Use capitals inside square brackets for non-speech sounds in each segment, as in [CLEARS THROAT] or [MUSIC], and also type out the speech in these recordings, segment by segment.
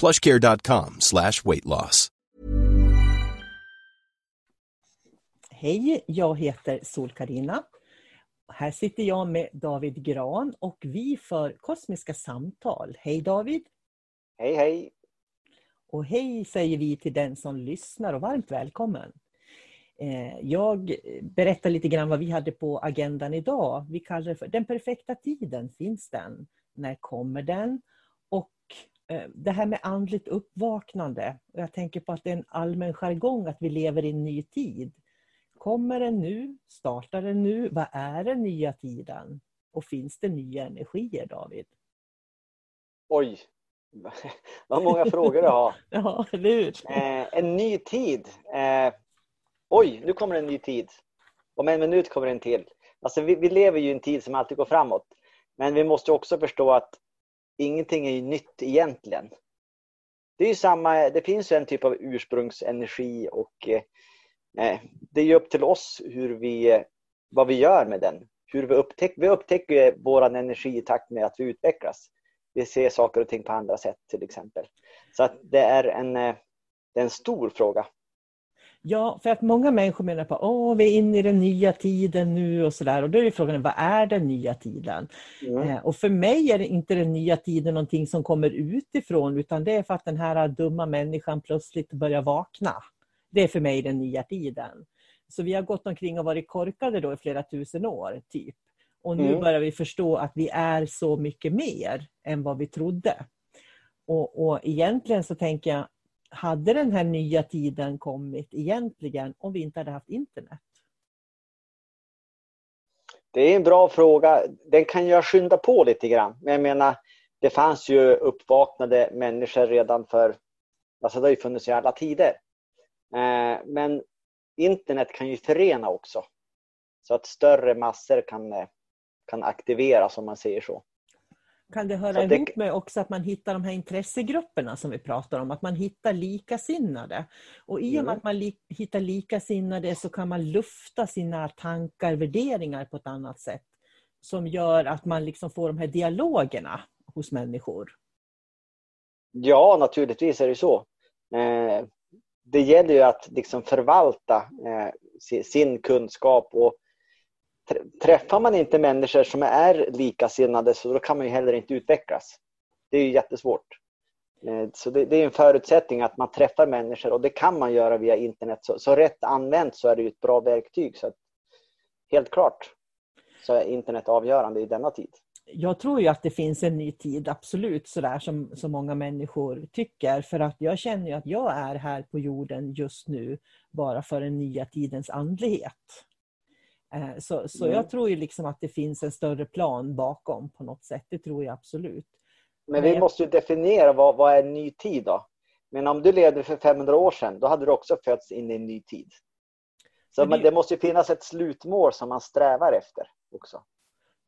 plushcare.com slash weight loss. Hej, jag heter sol karina Här sitter jag med David Gran och vi för kosmiska samtal. Hej David! Hej hej! Och hej säger vi till den som lyssnar och varmt välkommen. Eh, jag berättar lite grann vad vi hade på agendan idag. Vi kallar det för Den perfekta tiden, finns den? När kommer den? Och det här med andligt uppvaknande. Jag tänker på att det är en allmän jargong att vi lever i en ny tid. Kommer den nu? Startar den nu? Vad är den nya tiden? Och finns det nya energier, David? Oj, [LAUGHS] vad många frågor du har. [LAUGHS] ja, eller hur? Eh, en ny tid. Eh, oj, nu kommer en ny tid. Om en minut kommer en till. Alltså, vi, vi, lever ju i en tid som alltid går framåt. Men vi måste också förstå att ingenting är ju nytt egentligen. Det, är samma, det finns ju en typ av ursprungsenergi och eh, eh, det är ju upp till oss hur vi, vad vi gör med den. Hur vi, upptäcker, vi upptäcker vår energi i takt med att vi utvecklas vi ser saker och ting på andra sätt till exempel. Så att det, är en, eh, det är en stor fråga. Ja, för att många människor menar på att vi är inne i den nya tiden nu och sådär. Och då är frågan, vad är den nya tiden? Mm. Eh, och för mig är det inte den nya tiden någonting som kommer utifrån, utan det är för att den här dumma människan plötsligt börjar vakna. Det är för mig den nya tiden. Så vi har gått omkring och varit korkade då i flera tusen år, typ. Och nu mm. börjar vi förstå att vi är så mycket mer än vad vi trodde. Och, och egentligen så tänker jag, hade den här nya tiden kommit egentligen om vi inte hade haft internet? Det är en bra fråga. Den kan jag skynda på lite grann. Men jag menar, det fanns ju uppvaknade människor redan för, alltså det har ju funnits i alla tider. Eh, men internet kan ju förena också. Så att större massor kan eh, kan aktiveras om man säger så. Kan det höra det... ihop med också att man hittar de här intressegrupperna som vi pratar om, att man hittar likasinnade. Och i och med mm. att man li hittar likasinnade så kan man lufta sina tankar, värderingar på ett annat sätt. Som gör att man liksom får de här dialogerna hos människor. Ja, naturligtvis är det så. Eh, det gäller ju att liksom förvalta eh, sin kunskap och träffar man inte människor som är likasinnade så då kan man ju heller inte utvecklas. Det är ju jättesvårt. Eh, så det, är en förutsättning att man träffar människor och det kan man göra via internet. Så, så rätt använt så är det ett bra verktyg. Så att, helt klart så är internet avgörande i denna tid. Jag tror ju att det finns en ny tid, absolut, sådär som, som många människor tycker. För att jag känner ju att jag är här på jorden just nu bara för den nya tidens andlighet. Eh, så, så mm. jag tror ju liksom att det finns en större plan bakom på något sätt. Det tror jag absolut. Men vi måste ju definiera vad, vad är en ny tid då? Men om du levde för 500 år sedan, då hade du också fötts in i en ny tid. Så det, det måste ju finnas ett slutmål som man strävar efter också.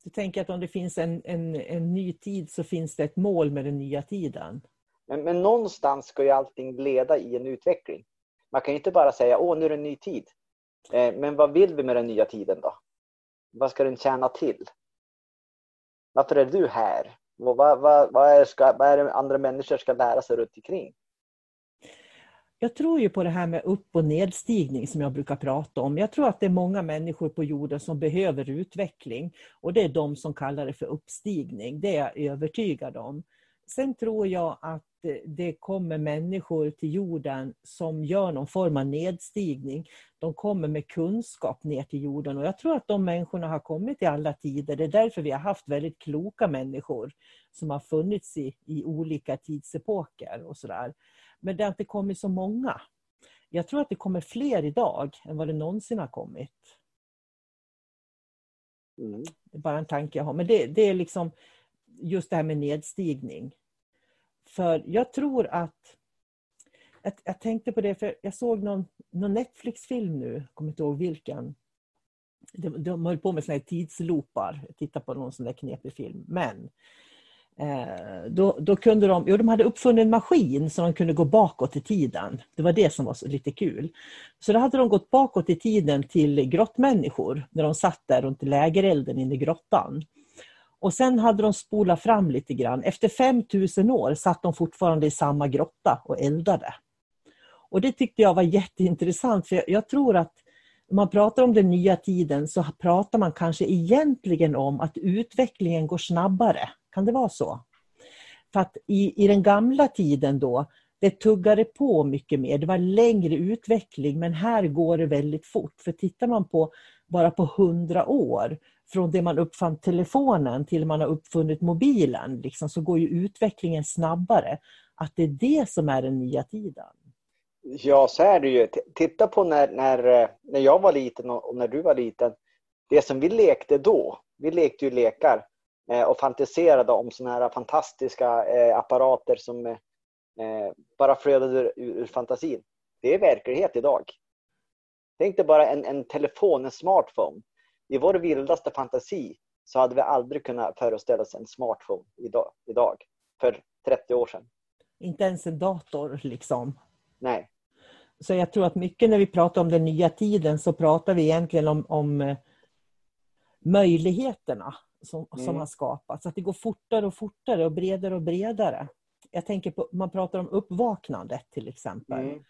Du tänker att om det finns en, en, en ny tid så finns det ett mål med den nya tiden? Men, men någonstans ska ju allting leda i en utveckling. Man kan ju inte bara säga åh nu är det en ny tid. Eh, men vad vill vi med den nya tiden då? Vad ska den tjäna till? Varför är du här? Vad, vad, vad, är, ska, vad är det andra människor ska lära sig runt omkring? Jag tror ju på det här med upp och nedstigning som jag brukar prata om. Jag tror att det är många människor på jorden som behöver utveckling och det är de som kallar det för uppstigning. Det är jag övertygad om sen tror jag att det kommer människor till jorden som gör någon form av nedstigning. De kommer med kunskap ner till jorden och jag tror att de människorna har kommit i alla tider. Det är därför vi har haft väldigt kloka människor som har funnits i, i olika tidsepoker och sådär. Men det har inte kommit så många. Jag tror att det kommer fler idag än vad det någonsin har kommit. Mm. Det är bara en tanke jag har. Men det, det är liksom just det här med nedstigning. För jag tror att... Jag, jag tänkte på det, för jag såg någon, någon Netflix-film nu, jag kommer inte ihåg vilken. De, de höll på med såna här tidsloopar. titta tittade på någon sån där knepig film. Men eh, då, då kunde de, jo, de hade uppfunnit en maskin så de kunde gå bakåt i tiden. Det var det som var så lite kul. Så då hade de gått bakåt i tiden till grottmänniskor när de satt där runt lägerelden inne i grottan. Och sen hade de spolat fram lite grann. Efter 5000 år satt de fortfarande i samma grotta och eldade. Och det tyckte jag var jätteintressant för jag tror att när man pratar om den nya tiden så pratar man kanske egentligen om att utvecklingen går snabbare. Kan det vara så? För att i, i den gamla tiden då, det tuggade på mycket mer. Det var längre utveckling men här går det väldigt fort. För tittar man på bara på hundra år från det man uppfann telefonen till man har uppfunnit mobilen, liksom, så går ju utvecklingen snabbare. Att det är det som är den nya tiden. Ja, så är det ju. Titta på när, när, eh, när jag var liten och när du var liten. Det som vi lekte då, vi lekte ju lekar eh, och fantiserade om sådana här fantastiska eh, apparater som bara flödade ur, ur fantasin. Det är verklighet idag. Tänk dig bara en, en telefon, en smartphone i vår vildaste fantasi så hade vi aldrig kunnat föreställa oss en smartphone idag, idag för 30 år sedan. Inte ens en dator liksom? Nej. Så jag tror att mycket när vi pratar om den nya tiden så pratar vi egentligen om, om eh, möjligheterna som, mm. som har skapats. Att det går fortare och fortare och bredare och bredare. Jag tänker på, man pratar om uppvaknandet till exempel. Mm.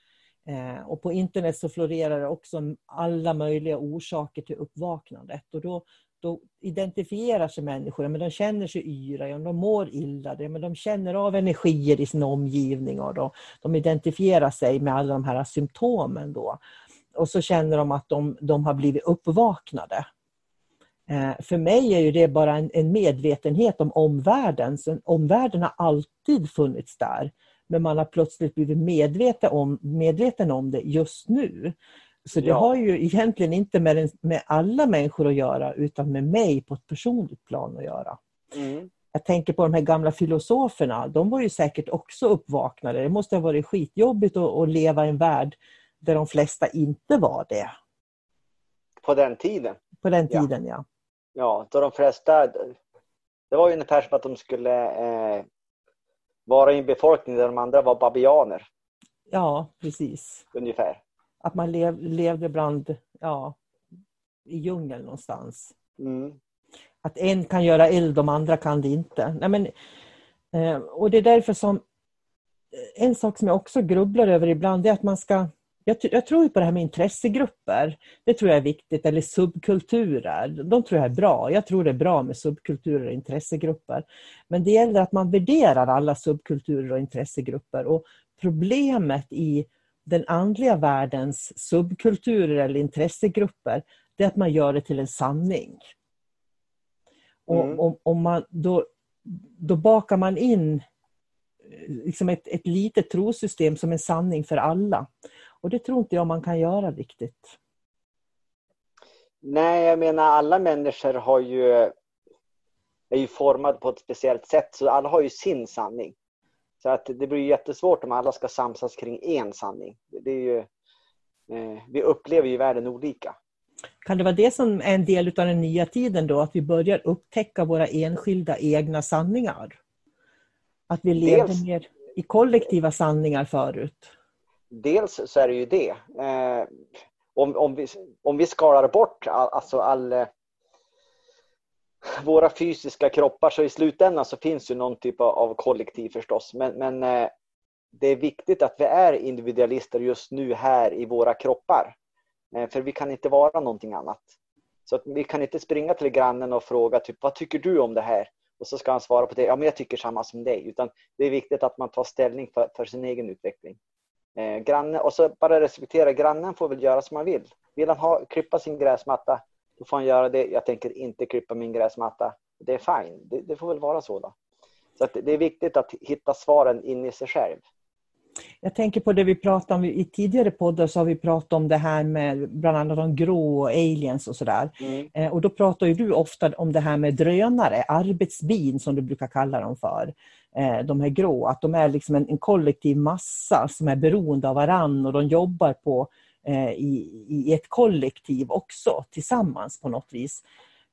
Eh, och på internet så florerar det också alla möjliga orsaker till uppvaknandet. Och då, då identifierar sig människor, men de känner sig yra, de mår illa, men de känner av energier i sin omgivning och då, de identifierar sig med alla de här symptomen. Då. Och så känner de att de, de har blivit uppvaknade. Eh, för mig är ju det bara en, en medvetenhet om omvärlden. Så omvärlden har alltid funnits där. Men man har plötsligt blivit medveten om, medveten om det just nu. Så det ja. har ju egentligen inte med, den, med alla människor att göra utan med mig på ett personligt plan att göra. Mm. Jag tänker på de här gamla filosoferna, de var ju säkert också uppvaknade. Det måste ha varit skitjobbigt att, att leva i en värld där de flesta inte var det. På den tiden? På den tiden, ja. Ja, ja då de flesta... Det var ju ungefär som att de skulle eh, vara i en befolkning där de andra var babianer. Ja, precis. Ungefär. Att man lev, levde bland, ja, i djungeln någonstans. Mm. Att en kan göra eld, de andra kan det inte. Nej, men, eh, och det är därför som en sak som jag också grubblar över ibland är att man ska jag, jag, tror på det här med intressegrupper. Det tror jag är viktigt. Eller subkulturer. De tror jag är bra. Jag tror det är bra med subkulturer och intressegrupper. Men det gäller att man värderar alla subkulturer och intressegrupper. Och problemet i den andliga världens subkulturer eller intressegrupper, det är att man gör det till en sanning. Mm. Och, och, man, då, då bakar man in liksom ett, ett litet trosystem som en sanning för alla. Och det tror inte jag man kan göra riktigt. Nej, jag menar alla människor har ju, är ju formade på ett speciellt sätt, så alla har ju sin sanning. Så att det blir jättesvårt om alla ska samsas kring en sanning. Det är ju, eh, vi upplever ju världen olika. Kan det vara det som är en del av den nya tiden då, att vi börjar upptäcka våra enskilda egna sanningar? Att vi levde mer i kollektiva sanningar förut? Dels så är det ju det. Eh, om, om, vi, om vi skalar bort all, alltså all, eh, våra fysiska kroppar så i slutändan så finns ju någon typ av, av kollektiv förstås. Men, men eh, det är viktigt att vi är individualister just nu här i våra kroppar. Eh, för vi kan inte vara någonting annat. Så att vi kan inte springa till grannen och fråga typ, vad tycker du om det här? och så ska han svara på det. Ja, men jag tycker samma som dig. Utan det är viktigt att man tar ställning för, för sin egen utveckling. Eh, granne, och så bara respektera, grannen får väl göra som han vill. Vill han ha, klippa sin gräsmatta, då får han göra det. Jag tänker inte klippa min gräsmatta. Det är fine. Det, det får väl vara så. Då. Så det är viktigt att hitta svaren in i sig själv. Jag tänker på det vi pratade om i tidigare poddar så har vi pratat om det här med bland annat de grå och aliens och sådär. Mm. Eh, och då pratar ju du ofta om det här med drönare, arbetsbin som du brukar kalla dem för. Eh, de här grå, att de är liksom en, en kollektiv massa som är beroende av varann och de jobbar på eh, i, i ett kollektiv också tillsammans på något vis.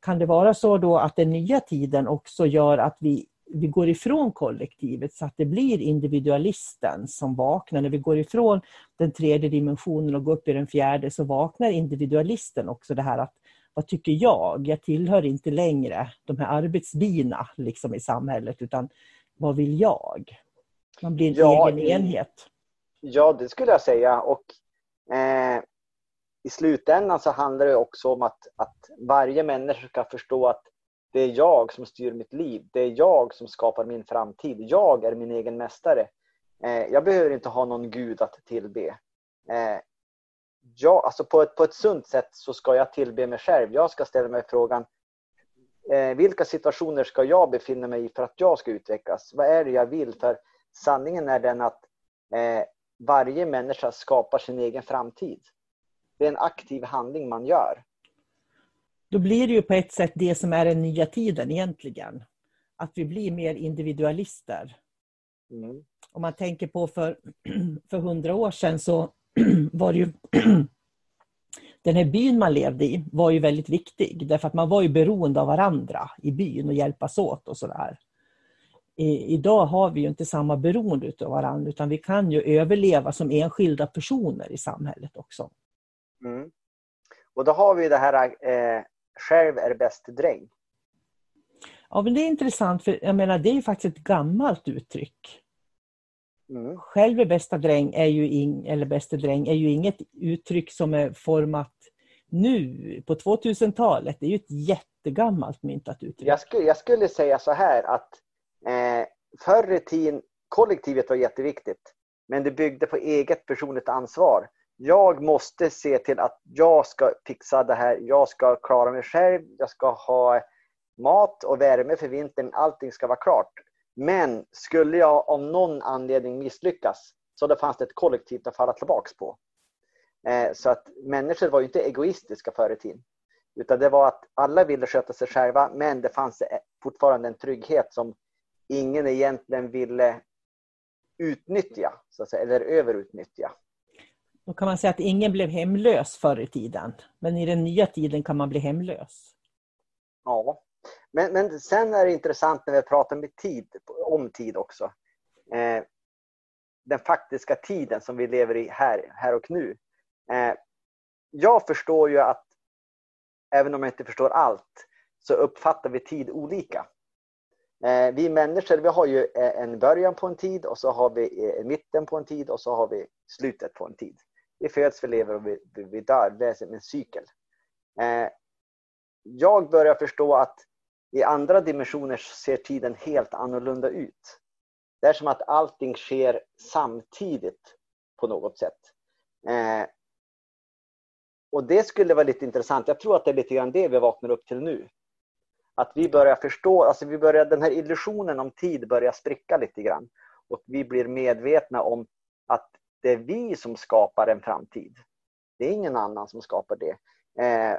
Kan det vara så då att den nya tiden också gör att vi vi går ifrån kollektivet så att det blir individualisten som vaknar. När vi går ifrån den tredje dimensionen och går upp i den fjärde så vaknar individualisten också det här att vad tycker jag? Jag tillhör inte längre de här arbetsbina liksom i samhället utan vad vill jag? Man blir en ja, egen enhet. Ja, det skulle jag säga. Och eh, I slutändan så handlar det också om att, att varje människa ska förstå att det är jag som styr mitt liv. Det är jag som skapar min framtid. Jag är min egen mästare. Eh, jag behöver inte ha någon gud att tillbe. Eh, jag, alltså på, ett, på ett sunt sätt så ska jag tillbe mig själv. Jag ska ställa mig frågan eh, vilka situationer ska jag befinna mig i för att jag ska utvecklas? Vad är det jag vill? För sanningen är den att varje människa skapar sin egen framtid. Det är en aktiv handling man gör. Då blir det ju på ett sätt det som är den nya tiden egentligen. Att vi blir mer individualister. Mm. Om man tänker på för, [CLEARS THROAT] för hundra år sedan så [CLEARS THROAT] var det ju [CLEARS THROAT] den här byn man levde i var ju väldigt viktig därför att man var ju beroende av varandra i byn och hjälpas åt och sådär. Idag har vi ju inte samma beroende av varandra utan vi kan ju överleva som enskilda personer i samhället också. Mm. Och då har vi det här eh, själv är bäst dräng. Ja, men det är intressant för jag menar det är ju faktiskt ett gammalt uttryck. Mm. Själv är bästa dräng är ju in, eller bäste dräng är ju inget uttryck som är format nu på 2000-talet. Det är ju ett jättegammalt myntat uttryck. Jag skulle, jag skulle säga så här att eh, förr i tiden, kollektivet var jätteviktigt. Men det byggde på eget personligt ansvar jag måste se till att jag ska fixa det här. Jag ska klara mig själv. Jag ska ha mat och värme för vintern. Allting ska vara klart. Men skulle jag av någon anledning misslyckas så det fanns det ett kollektiv att falla tillbaka på. Eh, så att människor var ju inte egoistiska förr i tiden. Utan det var att alla ville sköta sig själva men det fanns e- fortfarande en trygghet som ingen egentligen ville utnyttja, så att säga, eller överutnyttja. Då kan man säga att ingen blev hemlös förr i tiden. Men i den nya tiden kan man bli hemlös. Ja, men, men sen är det intressant när vi pratar med tid, om tid också. Eh, den faktiska tiden som vi lever i här, här och nu. Eh, jag förstår ju att, även om jag inte förstår allt, så uppfattar vi tid olika. Eh, vi människor vi har ju eh, en början på en tid och så har vi eh, mitten på en tid och så har vi slutet på en tid. Vi föds, vi lever och vi, vi, dör. Det är en cykel. Eh, jag börjar förstå att i andra dimensioner ser tiden helt annorlunda ut. Det är som att allting sker samtidigt på något sätt. Eh, och det skulle vara lite intressant. Jag tror att det är lite grann det vi vaknar upp till nu. Att vi börjar förstå, alltså vi börjar, den här illusionen om tid börjar spricka lite grann. Och vi blir medvetna om att det är vi som skapar en framtid. Det är ingen annan som skapar det. Eh,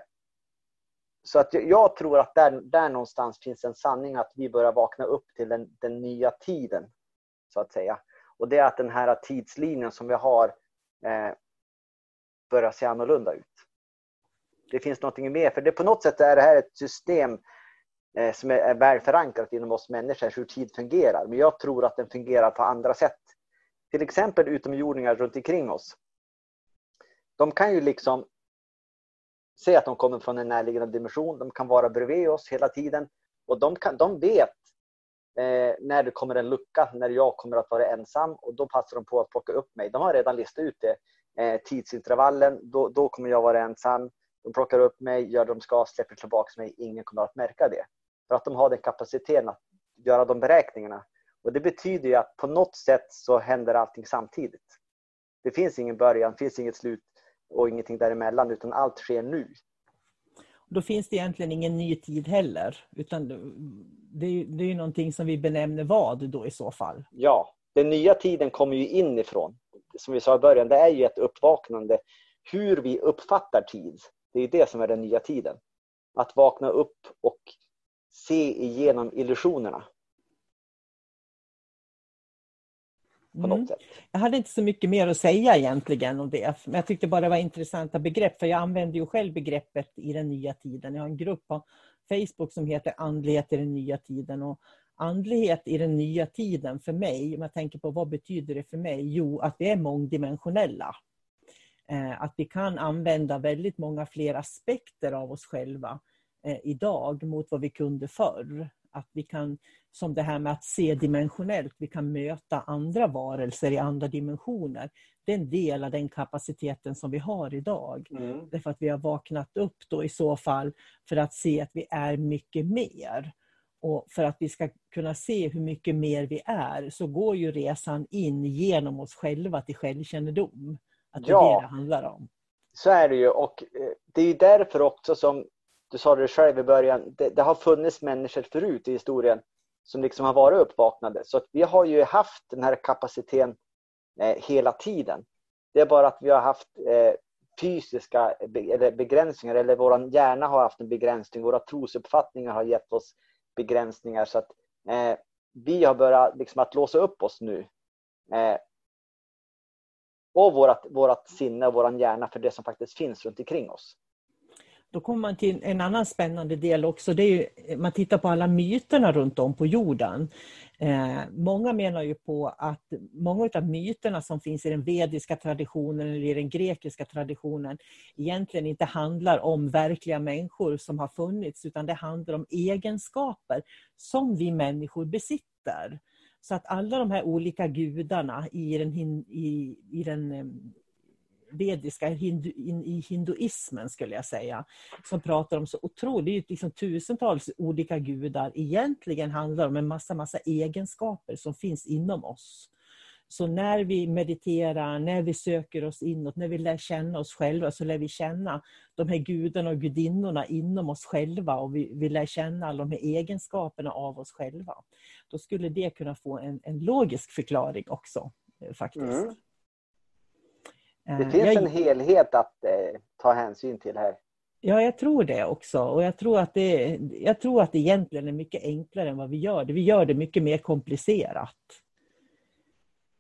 så att jag tror att där, där någonstans finns en sanning att vi börjar vakna upp till den, den nya tiden. Så att säga. Och det är att den här tidslinjen som vi har eh, börjar se annorlunda ut. Det finns någonting mer, för det på något sätt är det här ett system eh, som är, är väl förankrat inom oss människor, hur tid fungerar. Men jag tror att den fungerar på andra sätt till exempel utomjordingar runt omkring oss. De kan ju liksom se att de kommer från en närliggande dimension. De kan vara bredvid oss hela tiden. Och de, kan, de vet eh, när det kommer en lucka, när jag kommer att vara ensam. Och då passar de på att plocka upp mig. De har redan listat ut det. Eh, tidsintervallen, då, då kommer jag vara ensam. De plockar upp mig, gör det de ska, släpper tillbaka mig. Ingen kommer att märka det. För att de har den kapaciteten att göra de beräkningarna. Och Det betyder ju att på något sätt så händer allting samtidigt. Det finns ingen början, det finns inget slut och ingenting däremellan utan allt sker nu. Då finns det egentligen ingen ny tid heller. Utan det är, det är någonting som vi benämner vad då i så fall? Ja, den nya tiden kommer ju inifrån. Som vi sa i början, det är ju ett uppvaknande. Hur vi uppfattar tid, det är det som är den nya tiden. Att vakna upp och se igenom illusionerna. På något mm. sätt. Jag hade inte så mycket mer att säga egentligen om det. Men jag tyckte bara det var intressanta begrepp. För jag använder ju själv begreppet i den nya tiden. Jag har en grupp på Facebook som heter Andlighet i den nya tiden. Och andlighet i den nya tiden för mig, om jag tänker på vad betyder det för mig? Jo, att vi är mångdimensionella. Eh, att vi kan använda väldigt många fler aspekter av oss själva eh, idag mot vad vi kunde förr. Att vi kan, som det här med att se dimensionellt, vi kan möta andra varelser i andra dimensioner. Det är en del av den kapaciteten som vi har idag. Mm. Därför att vi har vaknat upp då i så fall för att se att vi är mycket mer. Och för att vi ska kunna se hur mycket mer vi är så går ju resan in genom oss själva till självkännedom. Att det ja, är det det handlar om. Så är det ju och eh, det är därför också som du sa det själv i början, det, det, har funnits människor förut i historien som liksom har varit uppvaknade. Så att vi har ju haft den här kapaciteten eh, hela tiden. Det är bara att vi har haft eh, fysiska eller begränsningar eller vår hjärna har haft en begränsning. Våra trosuppfattningar har gett oss begränsningar. Så att eh, vi har börjat liksom att låsa upp oss nu. Eh, och vårat, vårat sinne och vår hjärna för det som faktiskt finns runt omkring oss. Då kommer man till en annan spännande del också. Det är ju, man tittar på alla myterna runt om på jorden. Eh, många menar ju på att många av myterna som finns i den vediska traditionen eller i den grekiska traditionen egentligen inte handlar om verkliga människor som har funnits utan det handlar om egenskaper som vi människor besitter. Så att alla de här olika gudarna i den, i, i den eh, vediska hindu, i hinduismen skulle jag säga, som pratar om så otroligt, liksom tusentals olika gudar, egentligen handlar det om en massa, massa egenskaper som finns inom oss. Så när vi mediterar, när vi söker oss inåt, när vi lär känna oss själva så lär vi känna de här gudarna och gudinnorna inom oss själva och vi, vi lär känna alla de här egenskaperna av oss själva. Då skulle det kunna få en, en logisk förklaring också eh, faktiskt. Mm. Det eh, finns jag... en helhet att eh, ta hänsyn till här. Ja, jag tror det också. Och jag tror, att det, jag tror att det egentligen är mycket enklare än vad vi gör det. Vi gör det mycket mer komplicerat.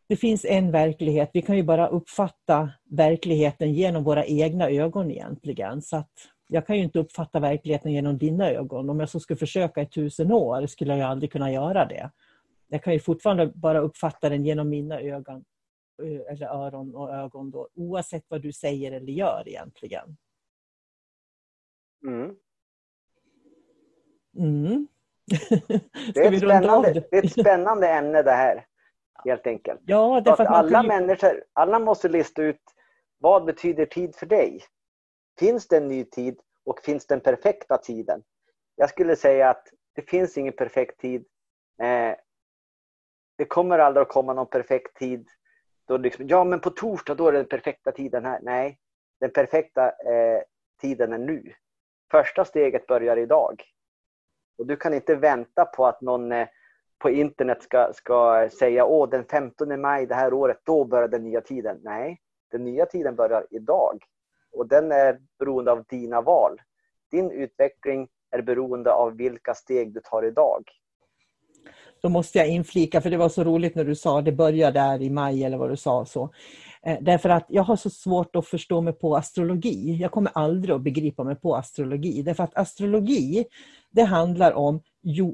Det finns en verklighet. Vi kan ju bara uppfatta verkligheten genom våra egna ögon egentligen. Så att jag kan ju inte uppfatta verkligheten genom dina ögon. Om jag så skulle försöka i tusen år skulle jag aldrig kunna göra det. Jag kan ju fortfarande bara uppfatta den genom mina ögon eller öron och ögon då, oavsett vad du säger eller gör egentligen. Mm. Mm. [LAUGHS] det, är ett spännande, det är ett spännande ämne det här, helt enkelt. Ja, därför att alla, ju... människor, alla måste lista ut vad betyder tid för dig? Finns det en ny tid och finns den perfekta tiden? Jag skulle säga att det finns ingen perfekt tid. Eh, det kommer aldrig att komma någon perfekt tid då liksom, ja men på torsdag då är det den perfekta tiden här. Nej, den perfekta eh, tiden är nu. Första steget börjar idag. Och du kan inte vänta på att någon eh, på internet ska, ska säga åh den 15 maj det här året, då börjar den nya tiden. Nej, den nya tiden börjar idag. Och den är beroende av dina val. Din utveckling är beroende av vilka steg du tar idag. Då måste jag inflika, för det var så roligt när du sa det börjar där i maj eller vad du sa. så. Eh, därför att jag har så svårt att förstå mig på astrologi. Jag kommer aldrig att begripa mig på astrologi. Därför att astrologi, det handlar om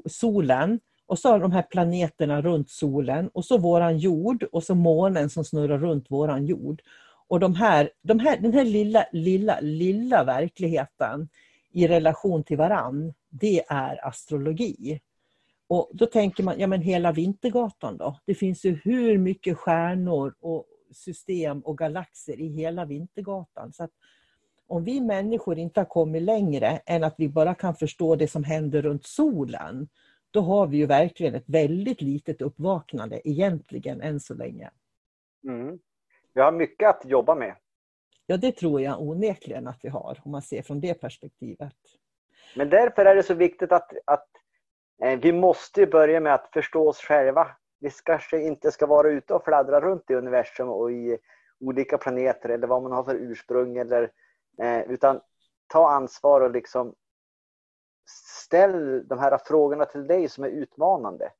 solen och så de här planeterna runt solen och så våran jord och så månen som snurrar runt våran jord. Och de här, de här, den här lilla, lilla, lilla verkligheten i relation till varann, det är astrologi. Och då tänker man, ja men hela Vintergatan då? Det finns ju hur mycket stjärnor och system och galaxer i hela Vintergatan. Så om vi människor inte har kommit längre än att vi bara kan förstå det som händer runt solen, då har vi ju verkligen ett väldigt litet uppvaknande egentligen än så länge. Mm. Vi har mycket att jobba med. Ja, det tror jag onekligen att vi har, om man ser från det perspektivet. Men därför är det så viktigt att, att Eh, vi måste börja med att förstå oss själva. Vi kanske inte ska vara ute och fladdra runt i universum och i olika planeter eller vad man har för ursprung. Eller, eh, utan ta ansvar och liksom ställ de här frågorna till dig som är utmanande.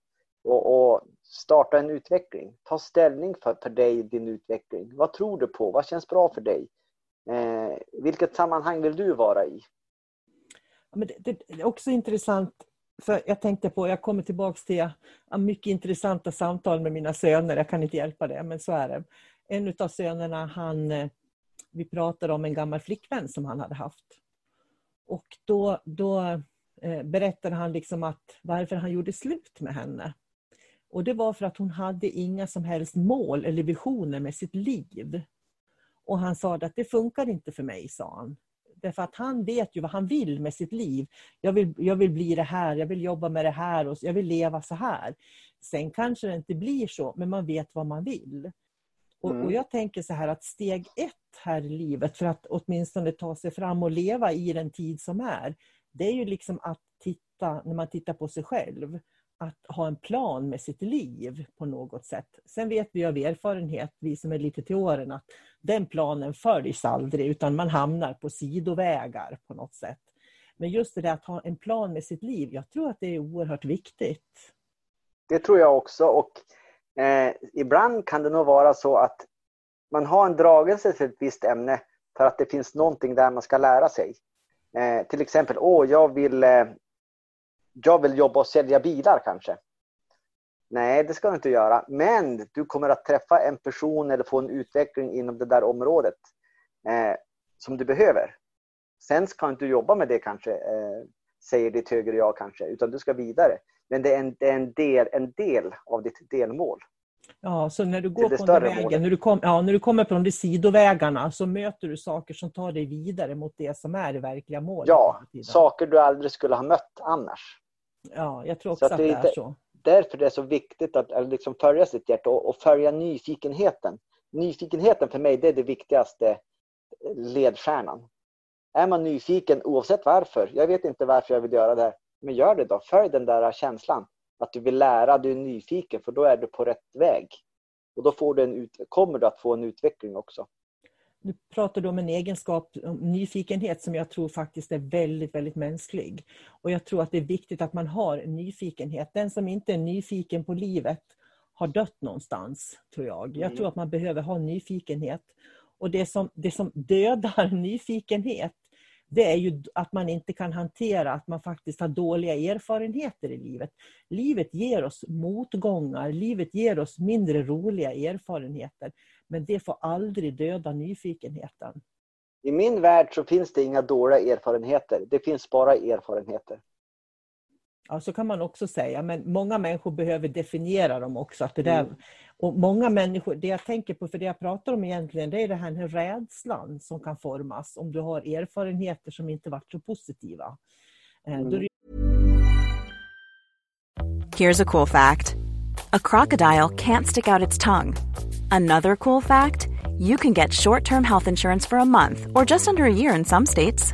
Och, och starta en utveckling. Ta ställning för, för dig, din utveckling. Vad tror du på? Vad känns bra för dig? Eh, vilket sammanhang vill du vara i? men det, det, är också intressant, för jag tänkte på, jag kommer tillbaks till mycket intressanta samtal med mina söner, jag kan inte hjälpa det, men så är det. En av sönerna, han, eh, vi pratade om en gammal flickvän som han hade haft. Och då, då eh, berättade han liksom att varför han gjorde slut med henne. Och det var för att hon hade inga som helst mål eller visioner med sitt liv. Och han sa att det funkar inte för mig, sa han. Därför att han vet ju vad han vill med sitt liv. Jag vill, jag vill bli det här, jag vill jobba med det här och jag vill leva så här. Sen kanske det inte blir så, men man vet vad man vill. Och, mm. och, Jag tänker så här att steg ett här i livet för att åtminstone ta sig fram och leva i den tid som är, det är ju liksom att titta, när man tittar på sig själv, att ha en plan med sitt liv på något sätt. Sen vet vi av erfarenhet, vi som är lite till åren, att den planen följs aldrig utan man hamnar på sidovägar på något sätt. Men just det där att ha en plan med sitt liv, jag tror att det är oerhört viktigt. Det tror jag också och eh, ibland kan det nog vara så att man har en dragelse till ett visst ämne för att det finns någonting där man ska lära sig. Eh, till exempel, åh, jag vill eh, jag vill jobba och sälja bilar kanske. Nej, det ska du inte göra. Men du kommer att träffa en person eller få en utveckling inom det där området eh, som du behöver. Sen ska du inte jobba med det kanske, eh, säger ditt högre jag kanske, utan du ska vidare. Men det är en, det är en, del, en del av ditt delmål. Ja, så när du går på den vägen, när du, kom, ja, när du kommer på de sidovägarna så möter du saker som tar dig vidare mot det som är det verkliga målet. Ja, saker du aldrig skulle ha mött annars. Ja, jag tror också att, att, det är så. Därför det är så viktigt att liksom följa sitt hjärta och, och följa nyfikenheten. Nyfikenheten för mig det är det viktigaste ledstjärnan. Är man nyfiken oavsett varför, jag vet inte varför jag vill göra det, men gör det då. Följ den där känslan att du vill lära, du är nyfiken, för då är du på rätt väg. Och då får du en ut, kommer du att få en utveckling också. Du pratar om en egenskap, om nyfikenhet, som jag tror faktiskt är väldigt, väldigt mänsklig. Och jag tror att det är viktigt att man har nyfikenhet. Den som inte är nyfiken på livet har dött någonstans, tror jag. Jag mm. tror att man behöver ha nyfikenhet. Och det som, det som dödar [LAUGHS] nyfikenhet, det är ju att man inte kan hantera att man faktiskt har dåliga erfarenheter i livet. Livet ger oss motgångar, livet ger oss mindre roliga erfarenheter. Men det får aldrig döda nyfikenheten. I min värld så finns det inga dåliga erfarenheter. Det finns bara erfarenheter. Ja, så kan man också säga. Men många människor behöver definiera dem också. Att det där, mm. och många människor, det jag tänker på, för det jag pratar om egentligen, det är det här rädslan som kan formas om du har erfarenheter som inte varit så positiva. Eh, mm. Here's a cool fact. A crocodile can't stick out its tongue. Another cool fact, you can get short-term health insurance for a month or just under a year in some states.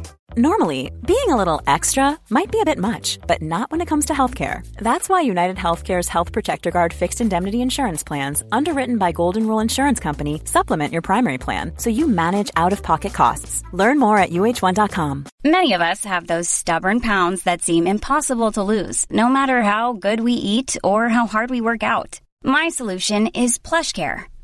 Normally, being a little extra might be a bit much, but not when it comes to healthcare. That's why United Healthcare's Health Protector Guard fixed indemnity insurance plans, underwritten by Golden Rule Insurance Company, supplement your primary plan so you manage out of pocket costs. Learn more at uh1.com. Many of us have those stubborn pounds that seem impossible to lose, no matter how good we eat or how hard we work out. My solution is PlushCare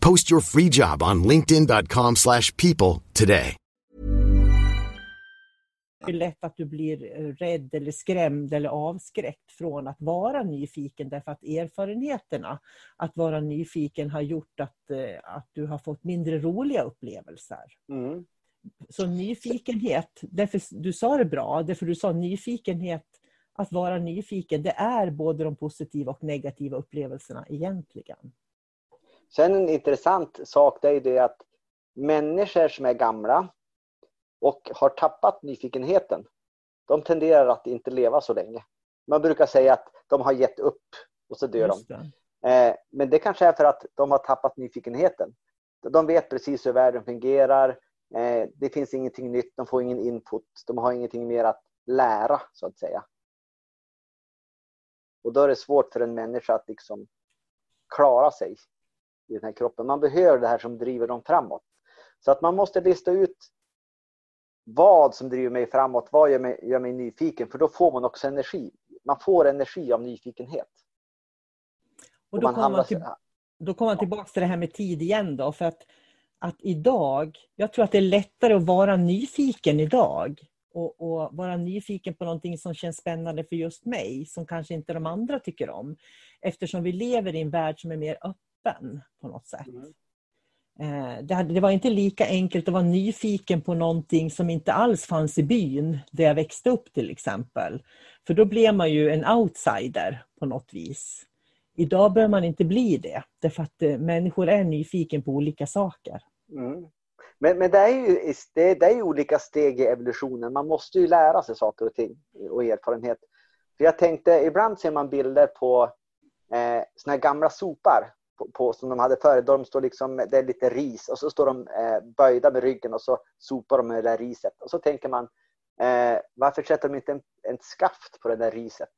Post your free job on linkedin.com/people slash people today. Det är lätt att du blir eh, rädd eller skrämd eller avskräckt från att vara nyfiken därför att erfarenheterna att vara nyfiken har gjort att, eh, att du har fått mindre roliga upplevelser. Mm. Så nyfikenhet, därför du sa det bra, därför du sa nyfikenhet, att vara nyfiken, det är både de positiva och negativa upplevelserna egentligen. Sen en intressant sak det är ju det att människor som är gamla och har tappat nyfikenheten, de tenderar att inte leva så länge. Man brukar säga att de har gett upp och så dör Just de. det. Eh, Men det kanske är för att de har tappat nyfikenheten. De vet precis hur världen fungerar. Eh, Det finns ingenting nytt, de får ingen input. De har ingenting mer att lära, så att säga. Och då är det svårt för en människa att liksom klara sig i den här kroppen. Man behöver det här som driver dem framåt. Så att man måste lista ut vad som driver mig framåt, vad gör mig, gör mig nyfiken, för då får man också energi. Man får energi av nyfikenhet. Och då man kommer man, till, då kommer man tillbaka till det här med tid igen då. För att, att idag, jag tror att det är lättare att vara nyfiken idag. Och, och vara nyfiken på någonting som känns spännande för just mig, som kanske inte de andra tycker om. Eftersom vi lever i en värld som är mer öppen på något sätt. Eh, Det, det var inte lika enkelt att vara nyfiken på någonting som inte alls fanns i byn där jag växte upp till exempel. För då blev man ju en outsider på något vis. Idag bör man inte bli det, därför att eh, människor är nyfiken på olika saker. Mm. Men, men det, är ju, det, det är ju olika steg i evolutionen. Man måste ju lära sig saker och ting och erfarenhet. För jag tänkte, ibland ser man bilder på eh, såna här gamla sopar på, på, som de hade före, De står liksom, det är lite ris och så står de eh, böjda med ryggen och så sopar de med det där riset. Och så tänker man, eh, varför sätter de inte en, en skaft på det där riset?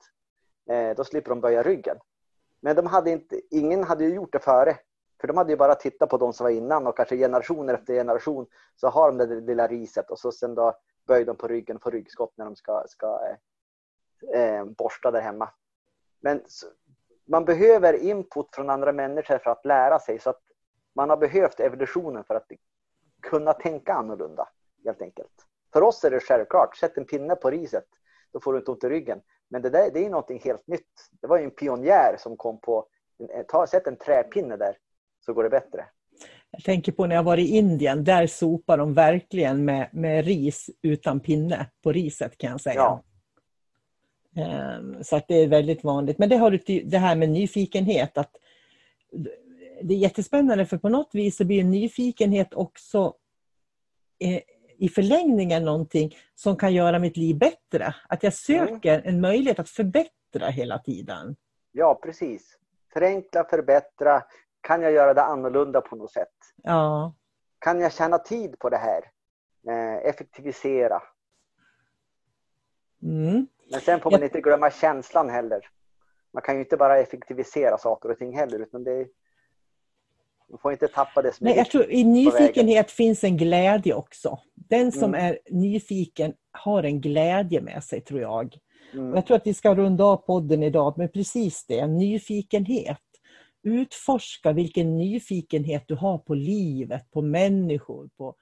Eh, då slipper de böja ryggen. Men de hade inte, ingen hade ju gjort det före. För de hade ju bara tittat på de som var innan och kanske generationer efter generation så har de det där lilla riset och så sen då böjer de på ryggen och får ryggskott när de ska, ska eh, eh, borsta där hemma. Men man behöver input från andra människor för att lära sig så att man har behövt evolutionen för att kunna tänka annorlunda helt enkelt. För oss är det självklart, sätt en pinne på riset, då får du inte ont i ryggen. Men det där det är någonting helt nytt. Det var ju en pionjär som kom på, ta, sätt en träpinne där så går det bättre. Jag tänker på när jag var i Indien, där sopar de verkligen med, med ris utan pinne på riset kan jag säga. Ja. Ehm, Så att det är väldigt vanligt. Men det har du till- det här med nyfikenhet. att Det är jättespännande för på något vis så blir nyfikenhet också eh, i förlängningen någonting som kan göra mitt liv bättre. Att jag söker en möjlighet att förbättra hela tiden. Ja, precis. Förenkla, förbättra. Kan jag göra det annorlunda på något sätt? Ja, Kan jag tjäna tid på det här? Eh, effektivisera. Mm. Men sen får man inte glömma känslan heller. Man kan ju inte bara effektivisera saker och ting heller. Utan det, man får inte tappa det som Nej, är jag tror i nyfikenhet finns en glädje också. Den som Mm. är nyfiken har en glädje med sig tror jag. Mm. Jag tror att vi ska runda av podden idag med precis det, nyfikenhet. Utforska vilken nyfikenhet du har på livet, på människor, på,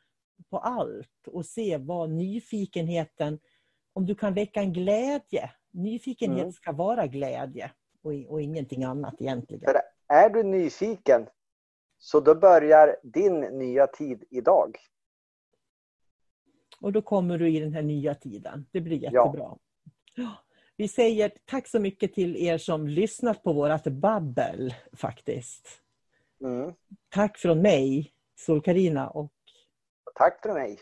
på allt. Och se vad nyfikenheten, om du kan väcka en glädje. Nyfikenhet Mm. ska vara glädje och, och ingenting annat egentligen. För är du nyfiken så då börjar din nya tid idag. Och då kommer du i den här nya tiden. Det blir jättebra. Ja. Vi säger tack så mycket till er som lyssnat på vårat babbel faktiskt. Mm. Tack från mig, Sol-Carina och Tack för mig.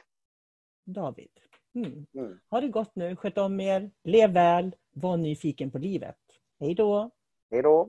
David. Mm. Mm. Ha det gott nu, sköt om er, lev väl, var nyfiken på livet. Hej då! Hej då.